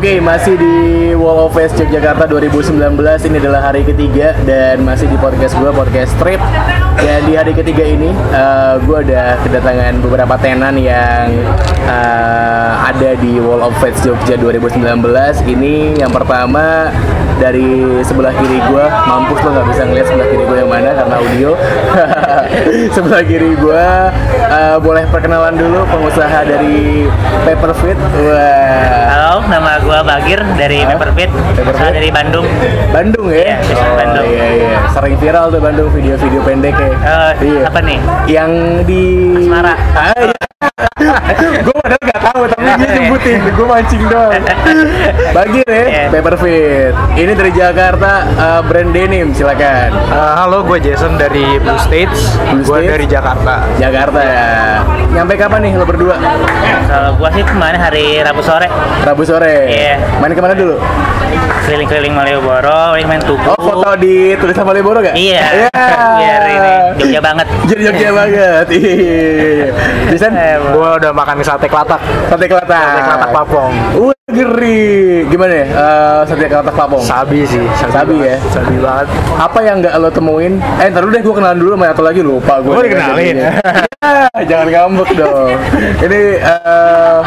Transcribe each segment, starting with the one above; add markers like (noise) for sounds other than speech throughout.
Oke, masih di Wall of Fest Yogyakarta 2019 ini adalah hari ketiga dan masih di podcast gue podcast Trip. Dan di hari ketiga ini uh, gue ada kedatangan beberapa tenan yang uh, ada di Wall of Fest Jogja 2019. Ini yang pertama dari sebelah kiri gue, mampus lo nggak bisa ngeliat sebelah kiri gue yang mana karena audio. (laughs) sebelah kiri gue uh, boleh perkenalan dulu pengusaha dari Paperfit. Wah. Halo, nama gua Bagir dari Hah? Paperfit, Paperfit? saya dari Bandung. Bandung ya? Iya, Jason Bandung. iya iya. Sering viral tuh Bandung video-video pendek ya. Eh, iya. apa nih? Yang di Asmara. Ah, iya. (laughs) dia nyebutin, gue mancing doang. (laughs) Bagir ya, Iya. Paperfit. Ini dari Jakarta, eh, brand denim, silakan. Uh, halo, gue Jason dari Blue States. Gue dari Jakarta. Jakarta ya. Nyampe kapan nih lo berdua? Kalau gua sih kemarin hari Rabu sore Rabu sore. Iya. Main ke mana dulu? keliling-keliling Malioboro, main tubuh. Oh foto di tulisan Malioboro gak? Iya. Iya. Biar ini Jogja banget. Jadi Jogja banget. (laughs) Iya. Jason, Eh, Gue udah makan sate kelatak. sate kelatak. Sate kelatak Papong. Uh, geri. Gimana ya? Eh, sate kelatak Papong. Sabi sih. Sabi banget. ya? Sabi banget. Apa yang nggak lo temuin? Eh, ntar dulu deh, gue kenalan dulu sama satu lagi lupa gue. Oh, dikenalin? Ya, (laughs) jangan ngambek dong. Ini eh,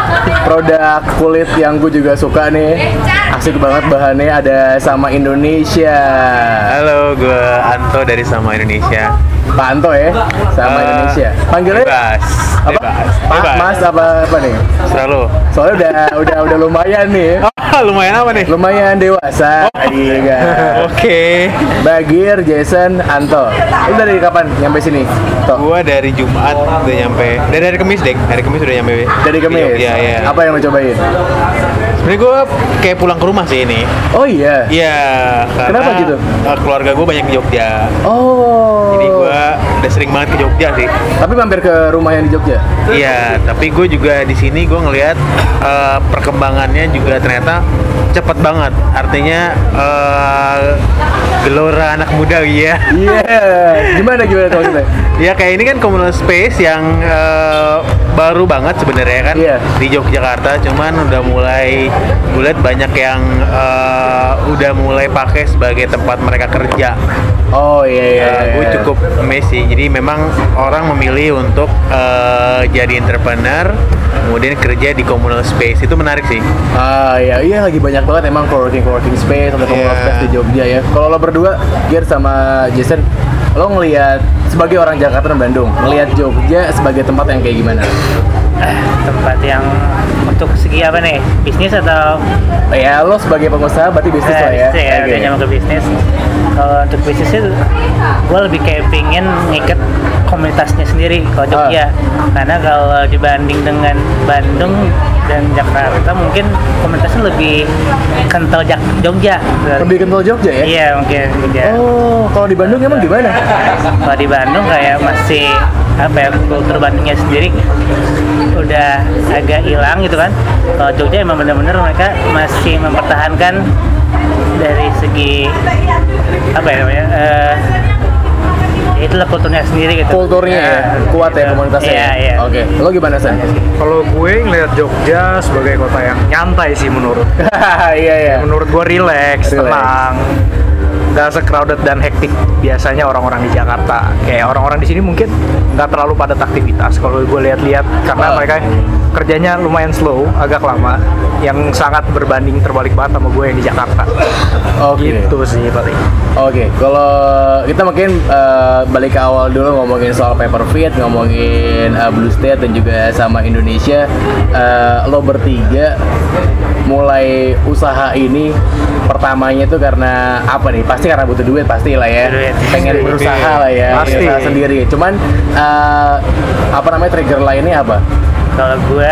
produk kulit yang gue juga suka nih. Asik banget bahannya ada sama Indonesia. Halo, gue Anto dari Sama Indonesia. Pak Anto ya, sama Eh, Indonesia. Panggilnya Bebas, apa? bebas, Pak, bebas. Mas apa apa nih? Selalu. Soalnya udah udah udah lumayan nih. Oh, (laughs) lumayan apa nih? Lumayan dewasa. Iya. Oke. Bagir, Jason, Anto. Lu dari kapan nyampe sini? Toh. Gue dari Jumat udah nyampe. Dari hari Kamis deh. Hari Kamis udah nyampe. Dari Kemis. Iya, iya. Apa yang lo cobain? Sebenarnya gue kayak pulang ke rumah sih ini. Oh iya. Iya. Kenapa gitu? eh, keluarga gue banyak di Jogja. Oh. Jadi gue udah sering banget ke Jogja sih. Tapi mampir ke rumah yang di Jogja. Iya, tapi gue juga di sini gue ngelihat eh, perkembangannya juga ternyata cepet banget. Artinya eh, gelora anak muda ya. Iya. Gimana gimana tuh maksudnya? (laughs) Ya kayak ini kan communal space yang eh, baru banget sebenarnya kan Iya. di Yogyakarta, cuman udah mulai gue lihat banyak yang eh, udah mulai pakai sebagai tempat mereka kerja. Oh iya iya. Ya, gue iya. cukup amazed sih. Jadi memang orang memilih untuk eh, jadi entrepreneur, kemudian kerja di communal space itu menarik sih. Ah iya iya lagi banyak banget emang coworking coworking space atau communal Iya. space di Jogja ya. Kalau lo berdua, Gear sama Jason, lo ngelihat sebagai orang Jakarta dan Bandung, ngelihat Jogja sebagai tempat yang kayak gimana? Eh, tempat yang untuk segi apa nih? Bisnis atau Ya lo sebagai pengusaha berarti bisnis Eh, lah ya. bisnis ya, Oke. udah nyamuk ke bisnis. Kalau untuk bisnisnya, gue lebih kayak pingin ngikat komunitasnya sendiri kalau. Jogja. Karena kalau dibanding dengan Bandung dan Jakarta mungkin komunitasnya lebih kental Jak Jogja. Lebih kental Jogja ya? Iya mungkin Jogja. Oh, kalau di Bandung emang gimana? Kalau di Bandung kayak masih apa ya kultur Bandungnya sendiri udah agak hilang gitu kan. Kalau Jogja emang bener-bener mereka masih mempertahankan dari segi apa ya namanya ya itulah kulturnya sendiri gitu. Kulturnya ya, kuat ya gitu. komunitasnya. Iya ya? iya. Oke, lo gimana San? Kalau gue ngeliat Jogja sebagai kota yang nyantai sih menurut. (laughs) Iya iya. Menurut gue relax, Relax. tenang. Gak se-crowded dan hektik biasanya orang-orang di Jakarta. Kayak orang-orang di sini mungkin nggak terlalu padat aktivitas. Kalau gue lihat-lihat karena Oh. mereka kerjanya lumayan slow, agak lama, yang sangat berbanding terbalik banget sama gue yang di Jakarta. Oke. Gitu sih paling. Oke, kalau kita mungkin eh, balik ke awal dulu ngomongin soal Paperfit, ngomongin eh, Blue State dan juga sama Indonesia. Eh, lo bertiga mulai usaha ini pertamanya tuh karena apa nih? Pasti karena butuh duit pasti lah ya. Duit. Pengen berusaha lah ya, Pasti. usaha sendiri. Cuman eh, apa namanya trigger lainnya apa? Kalau gue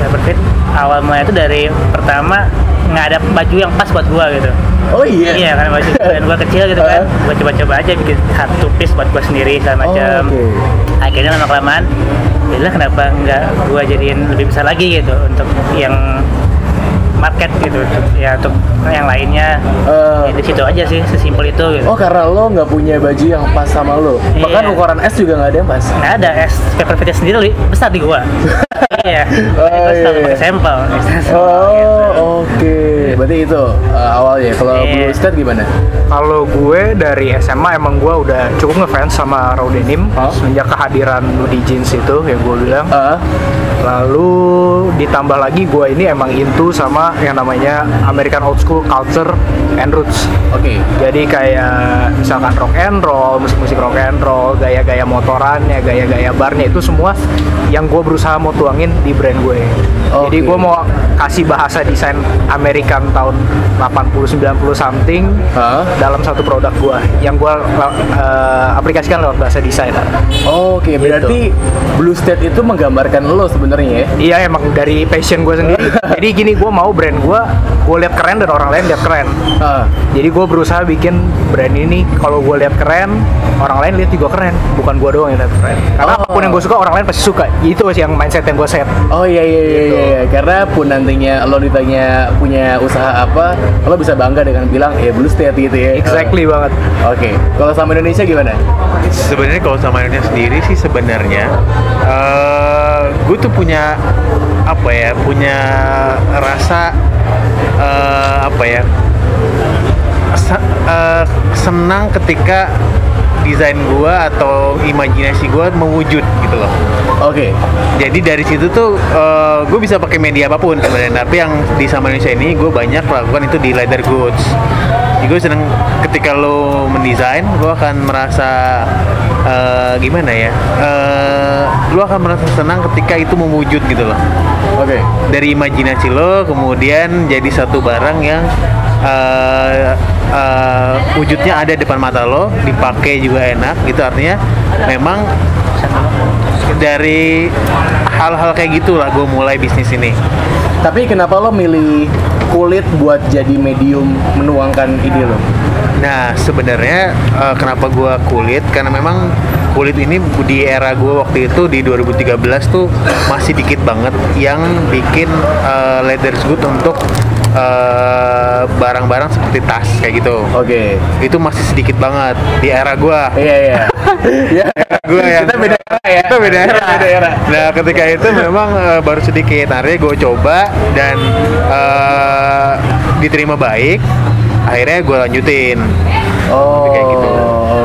ya perfit awal mulanya itu dari pertama nggak ada baju yang pas buat gue gitu. Oh iya. Iya karena baju (laughs) dan gua kecil gitu kan, gua coba-coba aja bikin satu piece buat gua sendiri segala Oh, macam. oke. Akhirnya lama kelamaan, bilang kenapa nggak gua jadiin lebih besar lagi gitu untuk yang market gitu, ya untuk yang lainnya Eh, ya, di situ aja sih sesimpel itu gitu. oh karena lo nggak punya baju yang pas sama lo. Bahkan Iya. ukuran S juga nggak ada yang pas. nggak ada es paper fitnya sendiri li- besar di gua (laughs) iya Oh, itu iya, selalu iya. pakai sampel gitu. Oh, oke. Berarti itu uh, awalnya. Kalau Iya. Blue State gimana? Kalau gue dari SMA emang gue udah cukup ngefans sama Raw Denim Oh. semenjak kehadiran Nudie Jeans itu yang gue bilang. Ah, Lalu ditambah lagi gue ini emang into sama yang namanya American Old School Culture and Roots. oke. Jadi kayak misalkan rock and roll, musik-musik rock and roll, gaya-gaya motorannya, gaya-gaya barnya itu semua yang gue berusaha mau tuangin di brand gue. Jadi Oke. gue mau kasih bahasa desain American tahun 80-90 something Hah? dalam satu produk gue yang gue aplikasikan lewat bahasa desainer. Oke, berarti Blue State itu menggambarkan lo sebenarnya ya. Iya emang dari passion gue sendiri. (laughs) Jadi gini gue mau brand gue, gue lihat keren dan orang lain lihat keren. Ah, Jadi gue berusaha bikin brand ini kalau gue lihat keren, orang lain lihat juga keren, bukan gue doang yang lihat keren. Karena Oh. apa pun yang gue suka orang lain pasti suka. Itu sih yang mindset yang gue set. Oh iya iya iya, Gitu. iya iya. karena pun nantinya lo ditanya punya usaha apa, lo bisa bangga dengan bilang ya Blue State gitu ya. Exactly banget. Oke, kalau sama Indonesia gimana? sebenarnya kalau sama Indonesia sendiri sih sebenarnya eh gue tuh punya apa ya punya rasa eh apa ya se- eh, senang ketika desain gue atau imajinasi gue mewujud gitu loh. Oke, jadi dari situ tuh gue bisa pakai media apa pun sebenarnya. Tapi yang di sama Indonesia ini gue banyak lakukan itu di leather goods gue seneng ketika lo mendesain gue akan merasa eh, gimana ya? Eh, lo akan merasa senang ketika itu mewujud gitu loh. Oke. dari imajinasi lo kemudian jadi satu barang yang eh, eh, wujudnya ada depan mata lo dipakai juga enak gitu. Artinya memang dari hal-hal kayak gitulah gue mulai bisnis ini Tapi kenapa lo milih kulit buat jadi medium menuangkan ide lo? Nah, sebenarnya eh, kenapa gua kulit? Karena memang kulit ini di era gua waktu itu di 2013 tuh masih dikit banget yang bikin eh, leather good untuk eh, barang-barang seperti tas kayak gitu. Oke. Itu masih sedikit banget di era gua. Iya iya. (laughs) Iya. Gua yang Kita beda era ya. Kita beda era. Beda era. Nah, ketika itu memang eh, baru sedikit. Akhirnya gue coba dan eh, diterima baik. Akhirnya gue lanjutin. Oh, Kayak gitu.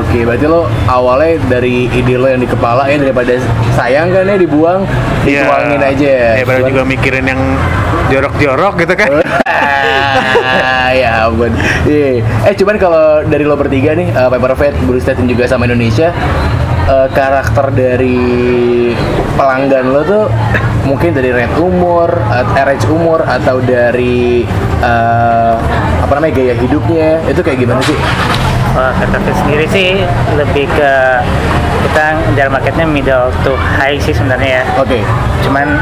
Oke. Berarti lo awalnya dari ide lo yang di kepala ya daripada sayang kan ya dibuang, dituangin aja. Ya, baru Cuman- juga mikirin yang jorok-jorok gitu kan. (laughs) Ya ampun. Iya. Eh cuman kalau dari lo bertiga nih, uh, Paper Fate, Blue State dan juga sama Indonesia, eh, karakter dari pelanggan lo tuh mungkin dari range umur, at- eh, range umur atau dari eh, apa namanya gaya hidupnya itu kayak gimana sih? Kalau kata sendiri sih lebih ke kita ngejar marketnya middle to high sih sebenarnya ya. Oke. Cuman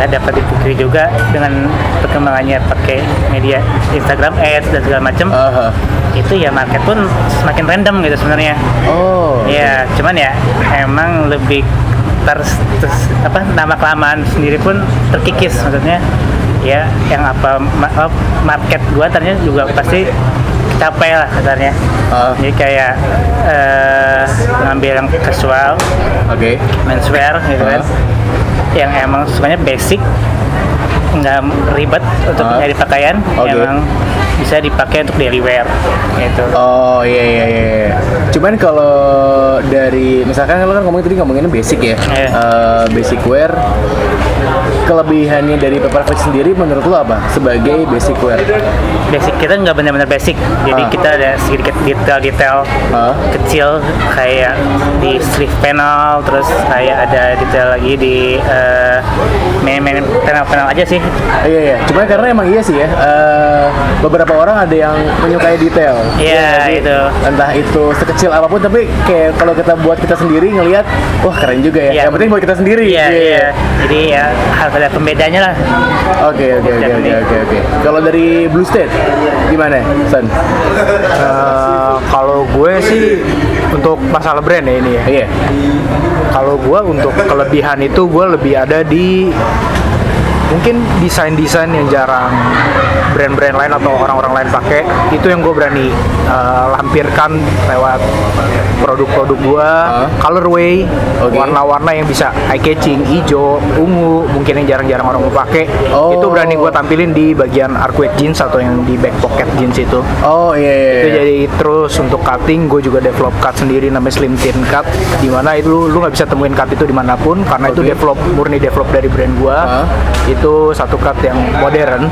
nggak dapat dipikir juga dengan perkembangannya pakai media Instagram ads dan segala macam. Aha. Itu ya market pun semakin random gitu sebenarnya. Oh. Ya, cuman ya emang lebih ter, ter- apa nama kelamaan sendiri pun terkikis maksudnya ya yang apa ma- oh, market gua ternyata juga pasti capai lah katanya Ah. jadi kayak eh, ngambil yang casual Oke. menswear gitu kan Ah. yang emang sebenarnya basic nggak ribet untuk Ah. nyari pakaian Oke. emang bisa dipakai untuk daily wear gitu Oh iya iya iya. iya. Cuman kalau dari misalkan lo kan ngomongin tadi ngomonginnya basic ya, Iya. Eh, basic wear. Kelebihannya dari Paper Fit sendiri menurut lo apa sebagai basic wear? basic kita nggak benar-benar basic jadi Ah. kita ada sedikit detail-detail Ah. kecil kayak di sleeve panel terus kayak ada detail lagi di main-main panel-panel aja sih Iya iya. Cuman karena emang iya sih ya. eh, beberapa orang ada yang menyukai detail. Iya, jadi itu. Entah itu sekecil apa pun tapi kayak kalau kita buat kita sendiri ngelihat, wah keren juga ya. Iya. Yang penting buat kita sendiri. iya iya jadi ya harus ada pembedanya lah Oke oke oke oke oke. Kalau dari Blue State gimana, Son? Eh, kalau gue sih untuk masalah brand ya ini ya. Iya. Kalau gue untuk kelebihan itu gue lebih ada di mungkin desain-desain yang jarang brand-brand lain atau orang-orang lain pakai itu yang gue berani uh, lampirkan lewat produk-produk gue Hah? colorway Oke. warna-warna yang bisa eye catching hijau ungu mungkin yang jarang-jarang orang mau pakai Oh. itu berani gue tampilin di bagian arcuate jeans atau yang di back pocket jeans itu Oh iya iya. itu iya. jadi terus untuk cutting gue juga develop cut sendiri namanya slim thin cut di mana itu lu nggak bisa temuin cut itu di mana pun karena itu Oke. develop murni develop dari brand gue itu satu cut yang modern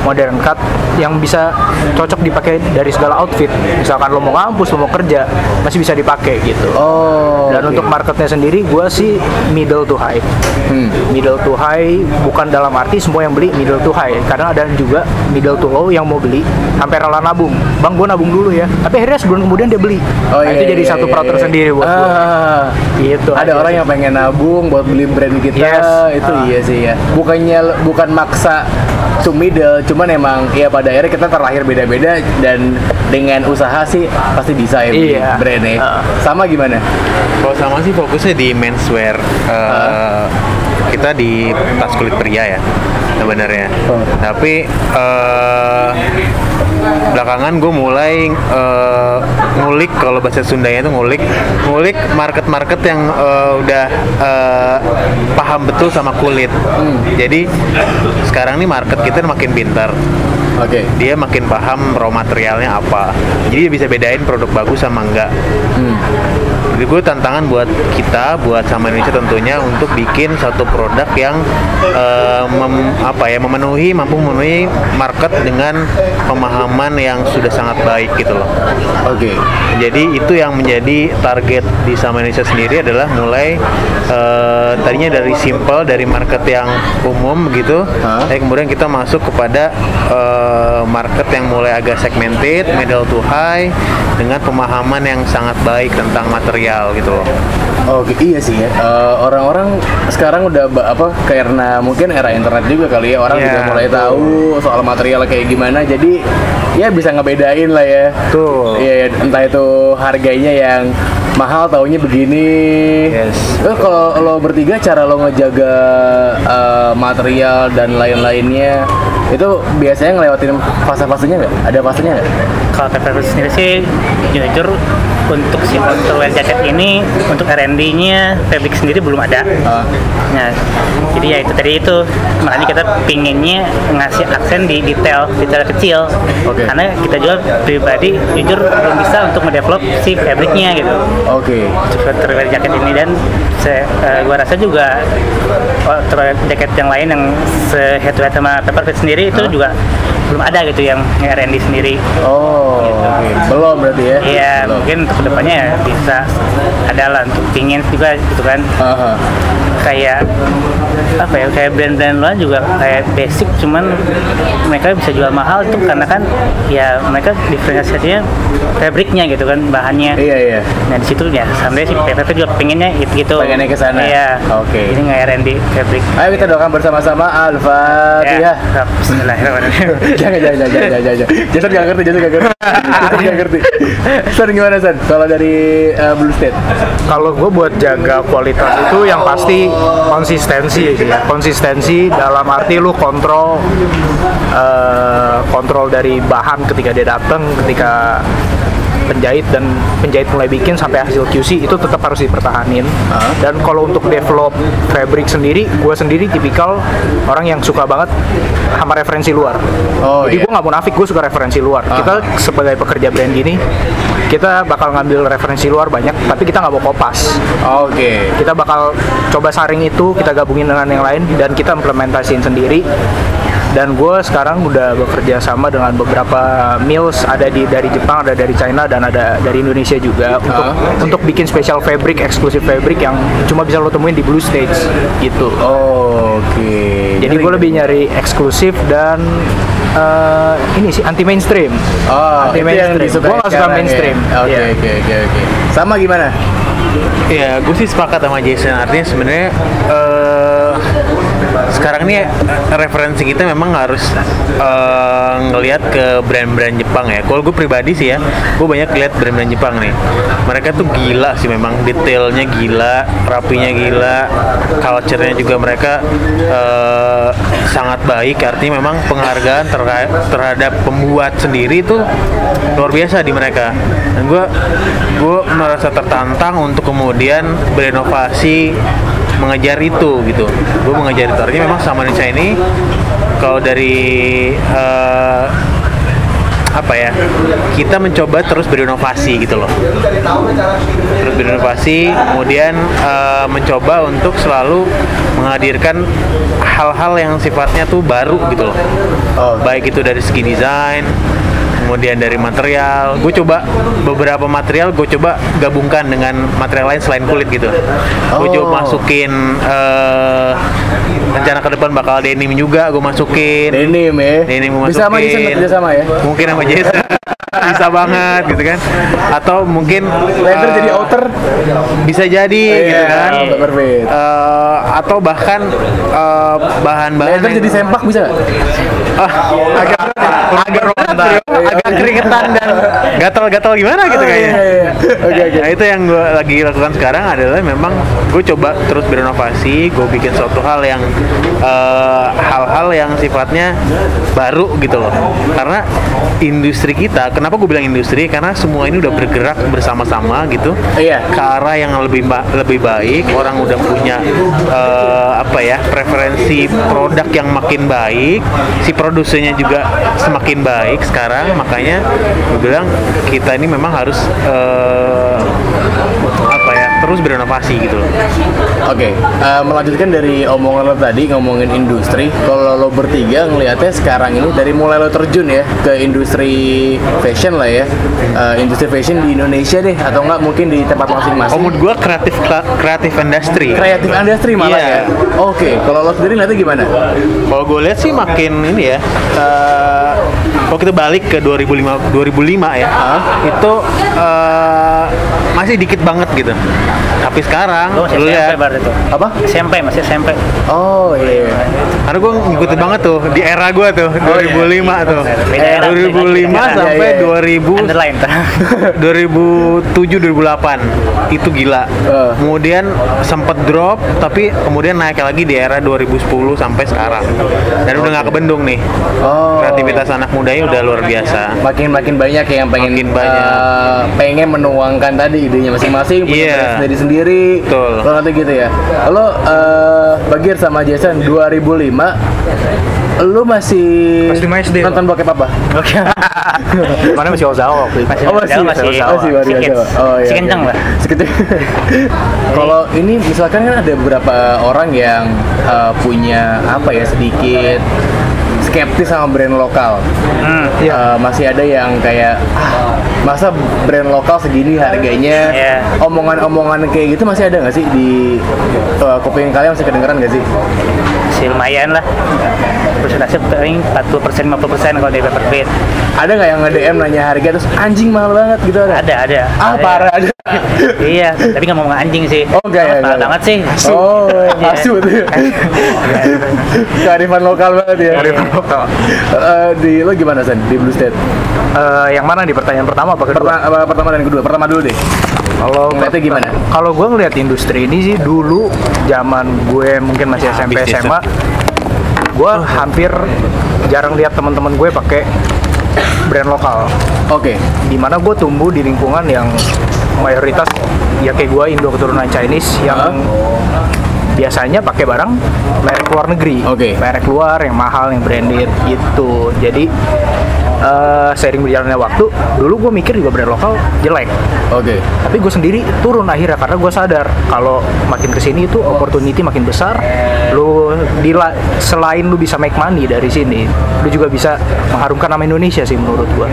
modern cut yang bisa cocok dipakai dari segala outfit misalkan lo mau ngampus lo mau kerja masih bisa dipakai gitu Oh. dan oke. untuk marketnya sendiri gue sih middle to high Hmm. middle to high bukan dalam arti semua yang beli middle to high kadang ada juga middle to low yang mau beli sampai rela nabung bang gue nabung dulu ya tapi akhirnya sebulan kemudian dia beli Oh, nah, iya, itu jadi iya, satu iya, peraturan iya. sendiri buat gue Ah. gitu Ada aja orang sih. yang pengen nabung buat beli brand kita, Yes. itu Ah. iya sih ya. Bukannya bukan maksa to middle, cuman emang ya pada akhirnya kita terlahir beda-beda dan dengan usaha sih pasti bisa ya Iya. brandnya. Ah. Sama gimana? Kalau sama sih fokusnya di menswear. Eh, kita di tas kulit pria ya sebenarnya. Oh. Tapi eh, belakangan gue mulai eh, ngulik kalau bahasa Sundanya itu ngulik ngulik market-market yang eh, udah eh, paham betul sama kulit. Jadi sekarang nih market kita makin pintar Oke. dia makin paham raw materialnya apa jadi dia bisa bedain produk bagus sama enggak Hmm. Jadi gue tantangan buat kita buat sama Indonesia tentunya untuk bikin satu produk yang eh, mem- apa ya memenuhi mampu memenuhi market dengan pemahaman yang sudah sangat baik gitu loh Oke. jadi itu yang menjadi target di sama Indonesia sendiri adalah mulai eh, tadinya dari simple dari market yang umum gitu, Hah? tapi kemudian kita masuk kepada eh, market yang mulai agak segmented, middle to high dengan pemahaman yang sangat baik tentang material gitu loh. Oke, iya sih ya. Eh, orang-orang sekarang udah apa karena mungkin era internet juga kali ya orang Iya, juga mulai tahu soal material kayak gimana. Jadi ya bisa ngebedain lah ya. Betul. Iya, ya, entah itu harganya yang mahal taunya begini. Yes. Eh, kalau lo bertiga cara lo ngejaga eh, material dan lain-lainnya itu biasanya ngelewatin fase-fasenya nggak? Ada fasenya nggak? Kalau TPP sendiri sih jujur untuk si outerwear jacket ini untuk R&D-nya fabric sendiri belum ada. Ah. Nah, jadi ya itu tadi itu makanya kita pinginnya ngasih aksen di detail detail kecil. Oke. Karena kita juga pribadi jujur belum bisa untuk mendevelop si fabricnya gitu. Oke. Untuk outerwear jacket ini dan se, eh, gua rasa juga outerwear jacket yang lain yang se head to head sama Pepperfit sendiri itu Hah? juga belum ada gitu yang R&D sendiri. Oh, oke. Belum berarti ya? Iya, mungkin untuk ke depannya ya bisa ada lah untuk pingin juga gitu kan Aha. kayak apa ya kayak brand-brand lain juga kayak basic cuman mereka bisa jual mahal itu karena kan ya mereka diferensiasinya fabriknya gitu kan bahannya Iya, iya. nah di situ ya sampai si PPP juga pengennya itu gitu Pengennya ke sana? iya Oke. ini nggak R&D fabrik Ayo kita doakan bersama-sama Al-Fatihah. ya Bismillahirrahmanirrahim (laughs) jangan, jangan, jangan, jangan, jangan, jangan. Jason gak ngerti, Jason gak ngerti. Jason gak ngerti. (laughs) San gimana San? Kalau dari uh, Blue State? Kalau gue buat jaga kualitas itu yang pasti konsistensi. Sih konsistensi dalam arti lu kontrol eh, kontrol dari bahan ketika dia datang ketika penjahit dan penjahit mulai bikin sampai hasil QC itu tetap harus dipertahanin Hah? dan kalau untuk develop fabric sendiri gue sendiri tipikal orang yang suka banget sama referensi luar Oh, jadi gue nggak munafik gue suka referensi luar Aha. kita sebagai pekerja brand gini kita bakal ngambil referensi luar banyak tapi kita nggak mau kopas Oke. kita bakal coba saring itu kita gabungin dengan yang lain dan kita implementasiin sendiri dan gue sekarang udah bekerja sama dengan beberapa mills ada di dari Jepang ada dari China dan ada dari Indonesia juga untuk Ah. untuk bikin special fabric eksklusif fabric yang cuma bisa lo temuin di Blue Stage gitu Oke. jadi gue lebih nyari eksklusif dan eh, ini sih anti mainstream Oh, anti mainstream gue nggak suka ya? mainstream Oke, Iya. oke, oke, oke. Sama gimana? Ya, gue sih sepakat sama Jason. Artinya sebenarnya eh, sekarang eh, referensi kita memang harus eh, ngelihat ke brand-brand Jepang ya. Kalau gue pribadi sih ya, gue banyak lihat brand-brand Jepang nih. Mereka tuh gila sih memang detailnya gila, rapinya gila, culture-nya juga mereka eh, sangat baik. Artinya memang penghargaan terka- terhadap pembuat sendiri tuh luar biasa di mereka. Dan gue gue merasa tertantang untuk kemudian berinovasi mengejar itu gitu. Gue mengejar itu. Artinya memang sama Indonesia ini kalau dari eh, apa ya kita mencoba terus berinovasi gitu loh. Terus berinovasi kemudian eh, mencoba untuk selalu menghadirkan hal-hal yang sifatnya tuh baru gitu loh. Oh. baik itu dari segi desain kemudian dari material gue coba beberapa material gue coba gabungkan dengan material lain selain kulit gitu gue Oh. coba masukin eh, rencana ke depan bakal denim juga gue masukin Denim ya. Denim mau Bisa sama masukin. Jason kerja sama ya. mungkin sama Jason (laughs) bisa banget gitu kan atau mungkin Leather eh, jadi outer. bisa jadi gitu Iya, kan outer fit. Eh, atau bahkan eh, bahan-bahan Leather jadi sempak bisa? Ah, agak agak bro. agak keringetan dan gatal-gatal gimana gitu Oh, kayaknya. iya, iya. Oke oke. Nah itu yang gue lagi lakukan sekarang adalah memang gue coba terus berinovasi, gue bikin suatu hal yang eh, hal-hal yang sifatnya baru gitu loh. Karena industri kita, kenapa gue bilang industri? Karena semua ini udah bergerak bersama-sama gitu Iya. ke arah yang lebih ba- lebih baik. Orang udah punya eh, apa ya preferensi produk yang makin baik, si produsennya juga semakin baik sekarang. Makanya gue bilang kita ini memang harus eh, apa ya terus berinovasi gitu loh. Oke, eh, melanjutkan dari omongan lo tadi ngomongin industri. Kalau lo bertiga ngelihatnya sekarang ini dari mulai lo terjun ya ke industri fashion lah ya, Eh, industri fashion di Indonesia deh, atau enggak mungkin di tempat masing-masing. Oh, menurut gue kreatif kreatif industri. Kreatif industri malah Iya. ya. Oke, kalau lo sendiri nanti gimana? Kalau gue lihat sih makin ini ya. eh, kalau kita balik ke 2005 2005 ya, itu eh, masih dikit banget gitu. Tapi sekarang Lo masih lu SMP baru itu. Apa? SMP masih SMP. Oh iya. karena gue ngikutin banget tuh di era gue tuh 2005 tuh Beda era, 2005 beda era. sampai Iya, iya, iya. 2000 Underline. 2007 2008 (laughs) (laughs) itu gila. Eh. Kemudian sempat drop tapi kemudian naik lagi di era 2010 sampai sekarang. Dan udah nggak kebendung nih. Oh. Kreativitas anak mudanya udah luar biasa. Makin makin banyak ya yang pengen Makin banyak. eh, pengen menuangkan tadi idenya masing-masing punya brand sendiri sendiri. Betul. Lo nanti gitu ya. Lo eh Bagir sama Jason 2005 lu masih 5 SD, nonton bokep apa? Oke. (laughs) Mana masih Ozawa waktu itu. Masih Oh masih, masih masih, masih baru Sikit. Jawa. Oh iya. Si kencang iya. lah. Sekencang. (laughs) Kalau ini misalkan kan ada beberapa orang yang eh, punya apa ya sedikit skeptis sama brand lokal. Hmm. Eh, masih ada yang kayak "Ah, masa brand lokal segini harganya Iya. omongan-omongan kayak gitu masih ada nggak sih di eh, kuping kalian masih kedengeran nggak sih Masih lumayan lah. Persentase paling 40 persen 50 persen kalau di paper bait. ada nggak yang nge-DM nanya harga terus anjing mahal banget gitu ada Ada ada. ah Ada. parah ada (laughs) iya, tapi nggak ngomong anjing sih. Oh, enggak ya, Mahal enggak. banget sih. oh (laughs) Iya. asu tuh kearifan lokal banget ya Kearifan lokal. Eh, di lo gimana Sen di Blue State Eh, yang mana di pertanyaan pertama apa kedua? pertama, apa, pertama dan kedua pertama dulu deh Kalau Ngeliatnya gimana? Kalau gue ngeliat industri ini sih dulu zaman gue mungkin masih SMP SMA, gue hampir jarang lihat teman-teman gue pakai brand lokal. oke Di mana gue tumbuh di lingkungan yang mayoritas ya kayak gue Indo keturunan Chinese yang biasanya pakai barang merek luar negeri, Oke. merek luar yang mahal, yang branded gitu. Jadi eh seiring berjalannya waktu, dulu gue mikir juga brand lokal jelek. Oke. Tapi gue sendiri turun akhirnya karena gue sadar kalau makin ke sini itu opportunity makin besar. Lu dila, selain lu bisa make money dari sini lu juga bisa mengharumkan nama Indonesia sih menurut gue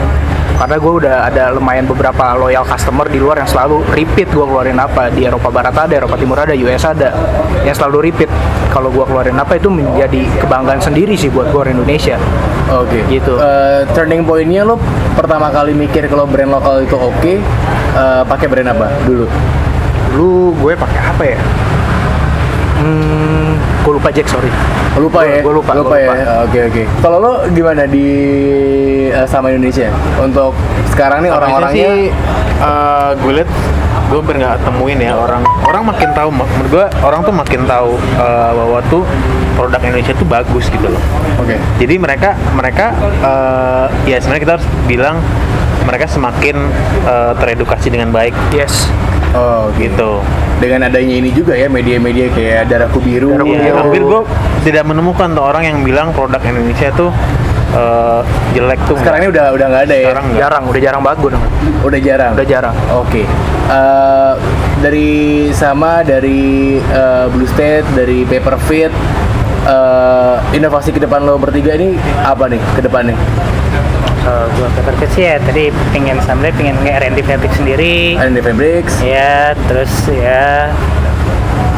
karena gue udah ada lumayan beberapa loyal customer di luar yang selalu repeat gue keluarin apa. Di Eropa Barat ada Eropa Timur ada US ada yang selalu repeat kalau gue keluarin apa itu menjadi kebanggaan sendiri sih buat gue orang Indonesia Oke. Gitu. Eh, turning pointnya lo pertama kali mikir kalau brand lokal itu oke, eh, pakai brand apa dulu? lu gue pakai apa ya Hmm, gue lupa Jack sorry. Lupa Gua- ya? gua lupa, Lupa gua ya? Oke oke. Kalau lo gimana di eh, sama Indonesia? Untuk sekarang nih orang-orangnya sih gue liat gue hampir nggak temuin ya orang orang makin tahu menurut gue orang tuh makin tahu eh, bahwa tuh produk Indonesia tuh bagus gitu loh Oke. jadi mereka mereka eh, ya sebenarnya kita harus bilang mereka semakin eh, teredukasi dengan baik Yes. Oh gitu. gitu Dengan adanya ini juga ya media-media kayak Darahku Biru. Darahku Biru. hampir gue tidak menemukan tuh orang yang bilang produk Indonesia tuh eh, jelek tuh Sekarang ini udah udah nggak ada ya? sekarang. Jarang, udah jarang banget gue denger. Udah jarang. Udah jarang. Oke. Eh, dari sama dari eh, Blue State, dari Paper Fit, eh, inovasi ke depan lo bertiga ini apa nih ke depannya? Kalau gue keterkait sih ya tadi pengen sampai pengen nge-R&D fabrik sendiri. Ada Fabrics. Ya, terus ya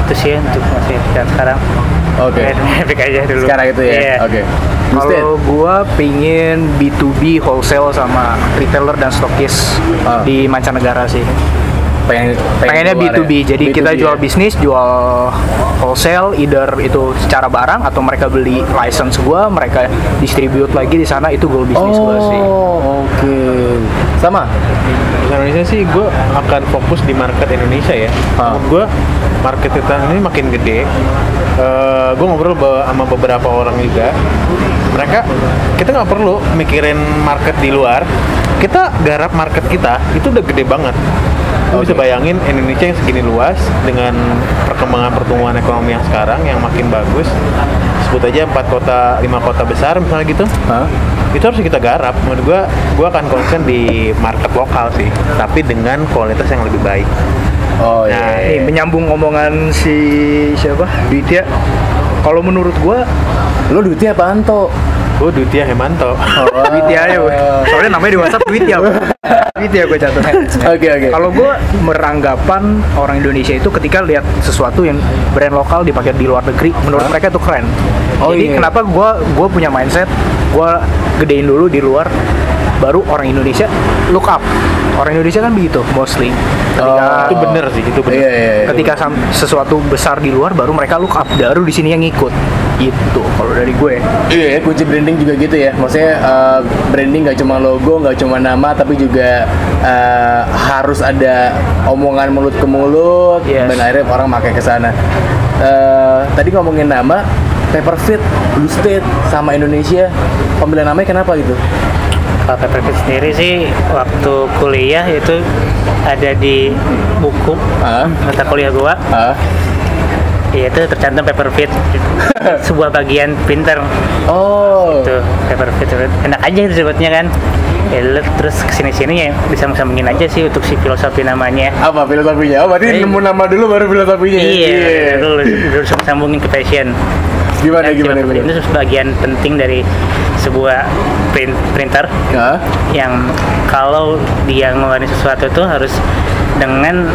itu sih untuk masih dan sekarang. Oke. Fabrik aja dulu. Sekarang itu ya. Iya. Oke. State. Kalau gua pingin B2B wholesale sama retailer dan stokis Ah. di mancanegara sih. Pengen, Pengennya keluar B2B. ya? Jadi kita B2B jual ya? bisnis, jual wholesale either itu secara barang atau mereka beli license gua, mereka distribute lagi di sana itu goal bisnis gua sih. Oh, oke. Sama. Di Indonesia sih gue akan fokus di market Indonesia ya. Ah. Menurut gue market kita ini makin gede. gue ngobrol sama beberapa orang juga. Mereka kita nggak perlu mikirin market di luar. Kita garap market kita itu udah gede banget. Lu bisa bayangin Indonesia yang segini luas dengan perkembangan pertumbuhan ekonomi yang sekarang yang makin bagus. Sebut aja empat kota, lima kota besar misalnya gitu Hah? itu harus kita garap menurut gua gua akan concern di market lokal sih tapi dengan kualitas yang lebih baik Oh Nah, iya. Nih menyambung omongan si siapa? Duitya. Kalau menurut gua Lo duitnya apaan toh? Gua Dutia Hemanto (laughs) Duitya aja. weh. Soalnya namanya di WhatsApp Duitya. weh. Duitya gue catat. Oke oke. Kalau gue meranggapan orang Indonesia itu ketika lihat sesuatu yang brand lokal dipakai di luar negeri, menurut mereka itu keren. Oh, Jadi iya. kenapa gue gue punya mindset, gue gedein dulu di luar, baru orang Indonesia look up. Orang Indonesia kan begitu, mostly. Ketika itu bener sih itu bener Iya iya. iya. ketika sesuatu besar di luar, baru mereka look up. Baru di sini yang ngikut. Itu kalau dari gue. Iya ya, kunci branding juga gitu ya. Maksudnya eh, branding nggak cuma logo, nggak cuma nama, tapi juga eh, harus ada omongan mulut ke mulut Yes. dan akhirnya orang pakai ke sana. Eh, tadi ngomongin nama, Paperfit, Blue State, sama Indonesia, pemilihan namanya kenapa gitu? Kalau Pepperfit sendiri sih waktu kuliah itu ada di buku Ah, mata kuliah gua ah, ya itu tercantum Pepperfit (laughs) sebuah bagian printer oh, tuh Pepperfit enak aja disebutnya kan ya lu terus ke sini sini ya bisa sambungin aja sih untuk si filosofi namanya apa filosofinya? Oh, berarti Eh. nemu nama dulu baru filosofinya. ya? iya lu lu sambungin ke fashion Gimana Dan gimana gimana? itu bagian penting dari sebuah print, printer Ah, yang kalau dia ngeluarin sesuatu tuh harus dengan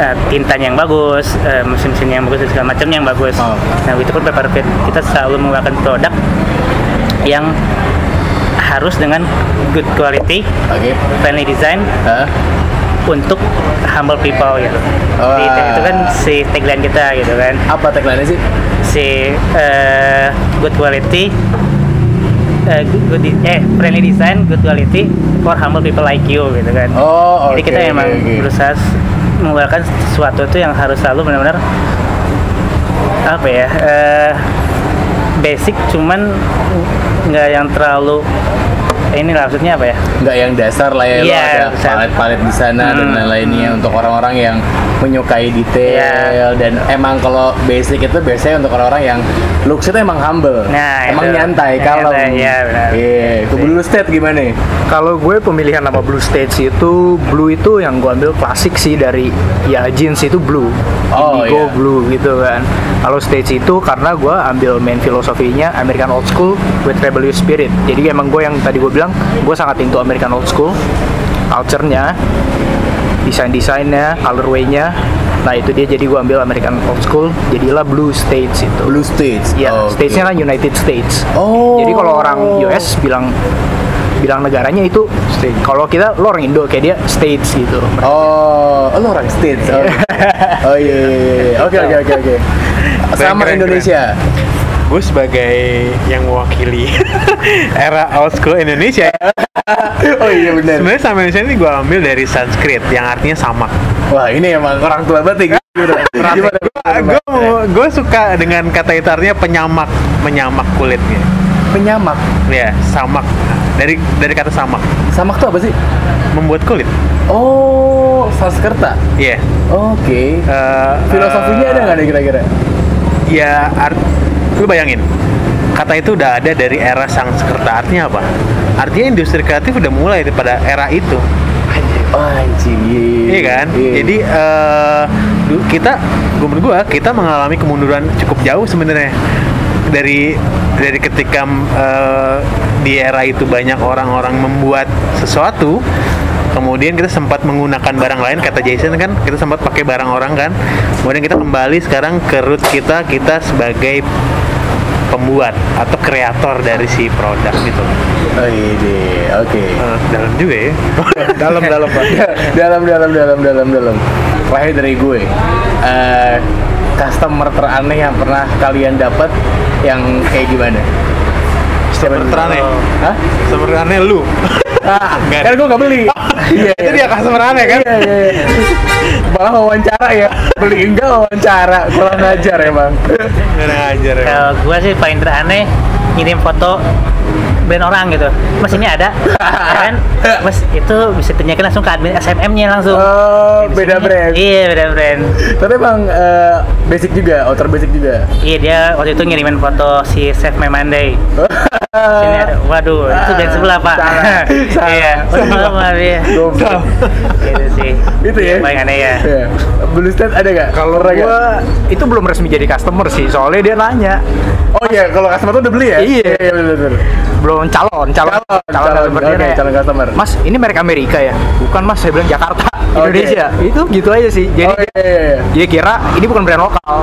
uh, tintanya yang bagus, uh, mesin-mesin yang bagus dan segala macam yang bagus. Oh. Nah itu pun Pepperfit kita selalu mengeluarkan produk yang harus dengan good quality, oke. friendly design Ah, untuk humble people gitu. Oh. Jadi itu, kan si tagline kita gitu kan, apa tagline sih? si uh, good quality uh, good, good eh friendly design, good quality for humble people like you gitu kan. Oh, oke. Jadi kita emang oke. berusaha mengeluarkan sesuatu itu yang harus selalu benar-benar apa ya eh, basic cuman nggak yang terlalu ini maksudnya apa ya nggak yang dasar lah ya lo Iya, ada palet-palet di sana dan Hmm, lain-lainnya hmm. untuk orang-orang yang menyukai detail Iya. dan emang kalau basic itu biasanya untuk orang-orang yang looks itu emang humble Nah, emang itu. nyantai Yang kalem iya, benar. Iya, ke Blue State gimana nih Kalau gue pemilihan nama Blue States itu Blue itu yang gue ambil klasik sih dari ya jeans itu blue, Oh, indigo iya. blue gitu kan. Kalau States itu karena gue ambil main filosofinya American Old School with rebellious spirit. Jadi emang gue yang tadi gue bilang gue sangat into American Old School, culture-nya, desain-desainnya, colorway-nya. Nah itu dia jadi gue ambil American Old School, jadilah Blue States itu. Blue States Ya, Oke. States-nya kan United States. oh Jadi kalau orang US bilang bilang negaranya itu state. Kalau kita lo orang Indo kayak dia states gitu. Oh, lo orang States. Oh, (laughs) oh iya, iya, iya. Oke, oke, oke, oke. Sama keren, Indonesia. Gue sebagai yang mewakili (laughs) era old school Indonesia Oh iya benar. sebenarnya sama Indonesia ini gue ambil dari Sanskrit yang artinya samak Wah, ini emang orang tua banget. (laughs) Gimana? gue suka dengan kata itu artinya penyamak menyamak kulitnya penyamak. ya samak dari dari kata samak Samak tuh apa sih? membuat kulit Oh, Sanskerta. iya Oke. Eh, Filosofinya eh, ada nggak nih kira-kira? ya art lu bayangin kata itu udah ada dari era Sanskerta artinya apa? Artinya industri kreatif udah mulai pada era itu. Oh, anjing. Iya kan? Jadi eh, du- kita, gue menurut gua kita mengalami kemunduran cukup jauh sebenarnya. Dari dari ketika eh, di era itu banyak orang-orang membuat sesuatu, kemudian kita sempat menggunakan barang lain kata Jason kan kita sempat pakai barang orang kan, kemudian kita kembali sekarang ke root kita kita sebagai pembuat atau kreator dari si produk gitu. Oh, ini. Oke. Eh, dalam juga ya. (laughs) dalam dalam pak dalam dalam dalam dalam dalam terakhir dari gue eh customer teraneh yang pernah kalian dapat yang kayak gimana Customer teraneh? Hah? Seperti aneh lu. Ah, Nggak kan gue gak beli (laughs) iya itu dia customer aneh kan? iya iya iya. malah wawancara ya beli enggak wawancara kurang ajar emang Kurang ajar ya. Kalau gua sih paling teraneh ngirim foto brand orang gitu. Mas ini ada, ya kan? Mas itu bisa tanyakan langsung ke admin SMM-nya langsung. oh beda brand Iya beda brand. tapi emang eh, basic juga outer basic juga Iya dia waktu itu ngirimin foto si Save My Monday. (laughs) Sini ada, waduh itu brand sebelah pak. Salah, (laughs) salah. Iya, betul maaf ya. Goblok. Itu sih. itu ya Paling aneh ya. Iya. Blue State ada gak? Kalau nggak? gua itu belum resmi jadi customer sih, soalnya dia nanya. Oh iya, kalau customer tuh udah beli ya? Iya. iya betul betul. Belum calon, calon, Calon, calon, customer. oke, Dia nanya, calon customer. Mas, ini merek Amerika ya? Bukan Mas, saya bilang Jakarta. Indonesia. Itu gitu aja sih. Jadi oh iya iya. iya. dia kira ini bukan brand lokal.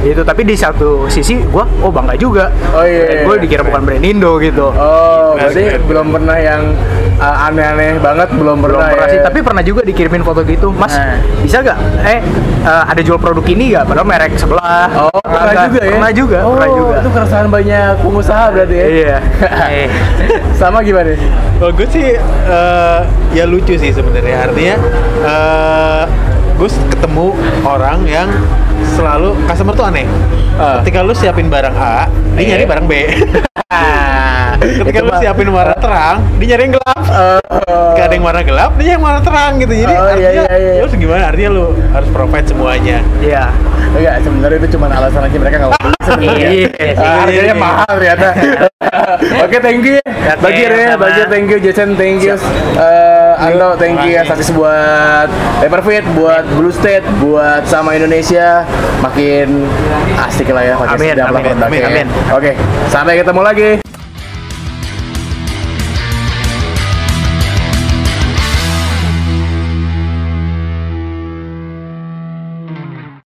Gitu, tapi di satu sisi gua oh bangga juga. Oh, iya, iya, Gue iya. dikira bukan brand Indo gitu. Oh, Keren, berarti keren. belum pernah yang uh, aneh-aneh banget, belum belum pernah, pernah ya. sih tapi pernah juga dikirimin foto gitu mas Nah. bisa gak eh eh, ada jual produk ini gak padahal merek sebelah Oh, pernah Nggak, juga ya? pernah juga oh, pernah juga itu keresahan banyak pengusaha berarti ya? iya Eh, (laughs) Sama gimana? Kalau gue sih eh, ya lucu sih sebenarnya. Artinya eh gue ketemu orang yang selalu customer tuh aneh. Ah. Ketika lu siapin barang A, dia Iya. nyari barang B. (laughs) (laughs) Ketika lu siapin warna terang, dia nyari yang gelap. Oh. Ketika ada yang warna gelap, dia yang warna terang gitu. Jadi Oh, iya, artinya iya, iya. lu harus gimana? Artinya lu harus provide semuanya. iya Enggak, sebenarnya itu cuma alasan aja mereka nggak mau beli sebenarnya. Iya, Ah, harganya iya. mahal ternyata. (laughs) Oke, thank you. ya. Oke, Bagir ya, sama-sama. Bagir thank you, Jason thank you. Eh, Ando thank you ya, saksi buat Paperfit, buat Blue State, buat sama Indonesia. Makin asik lah ya pakai Amin, sedap lah amin, amin, amin. Oke, sampai ketemu lagi.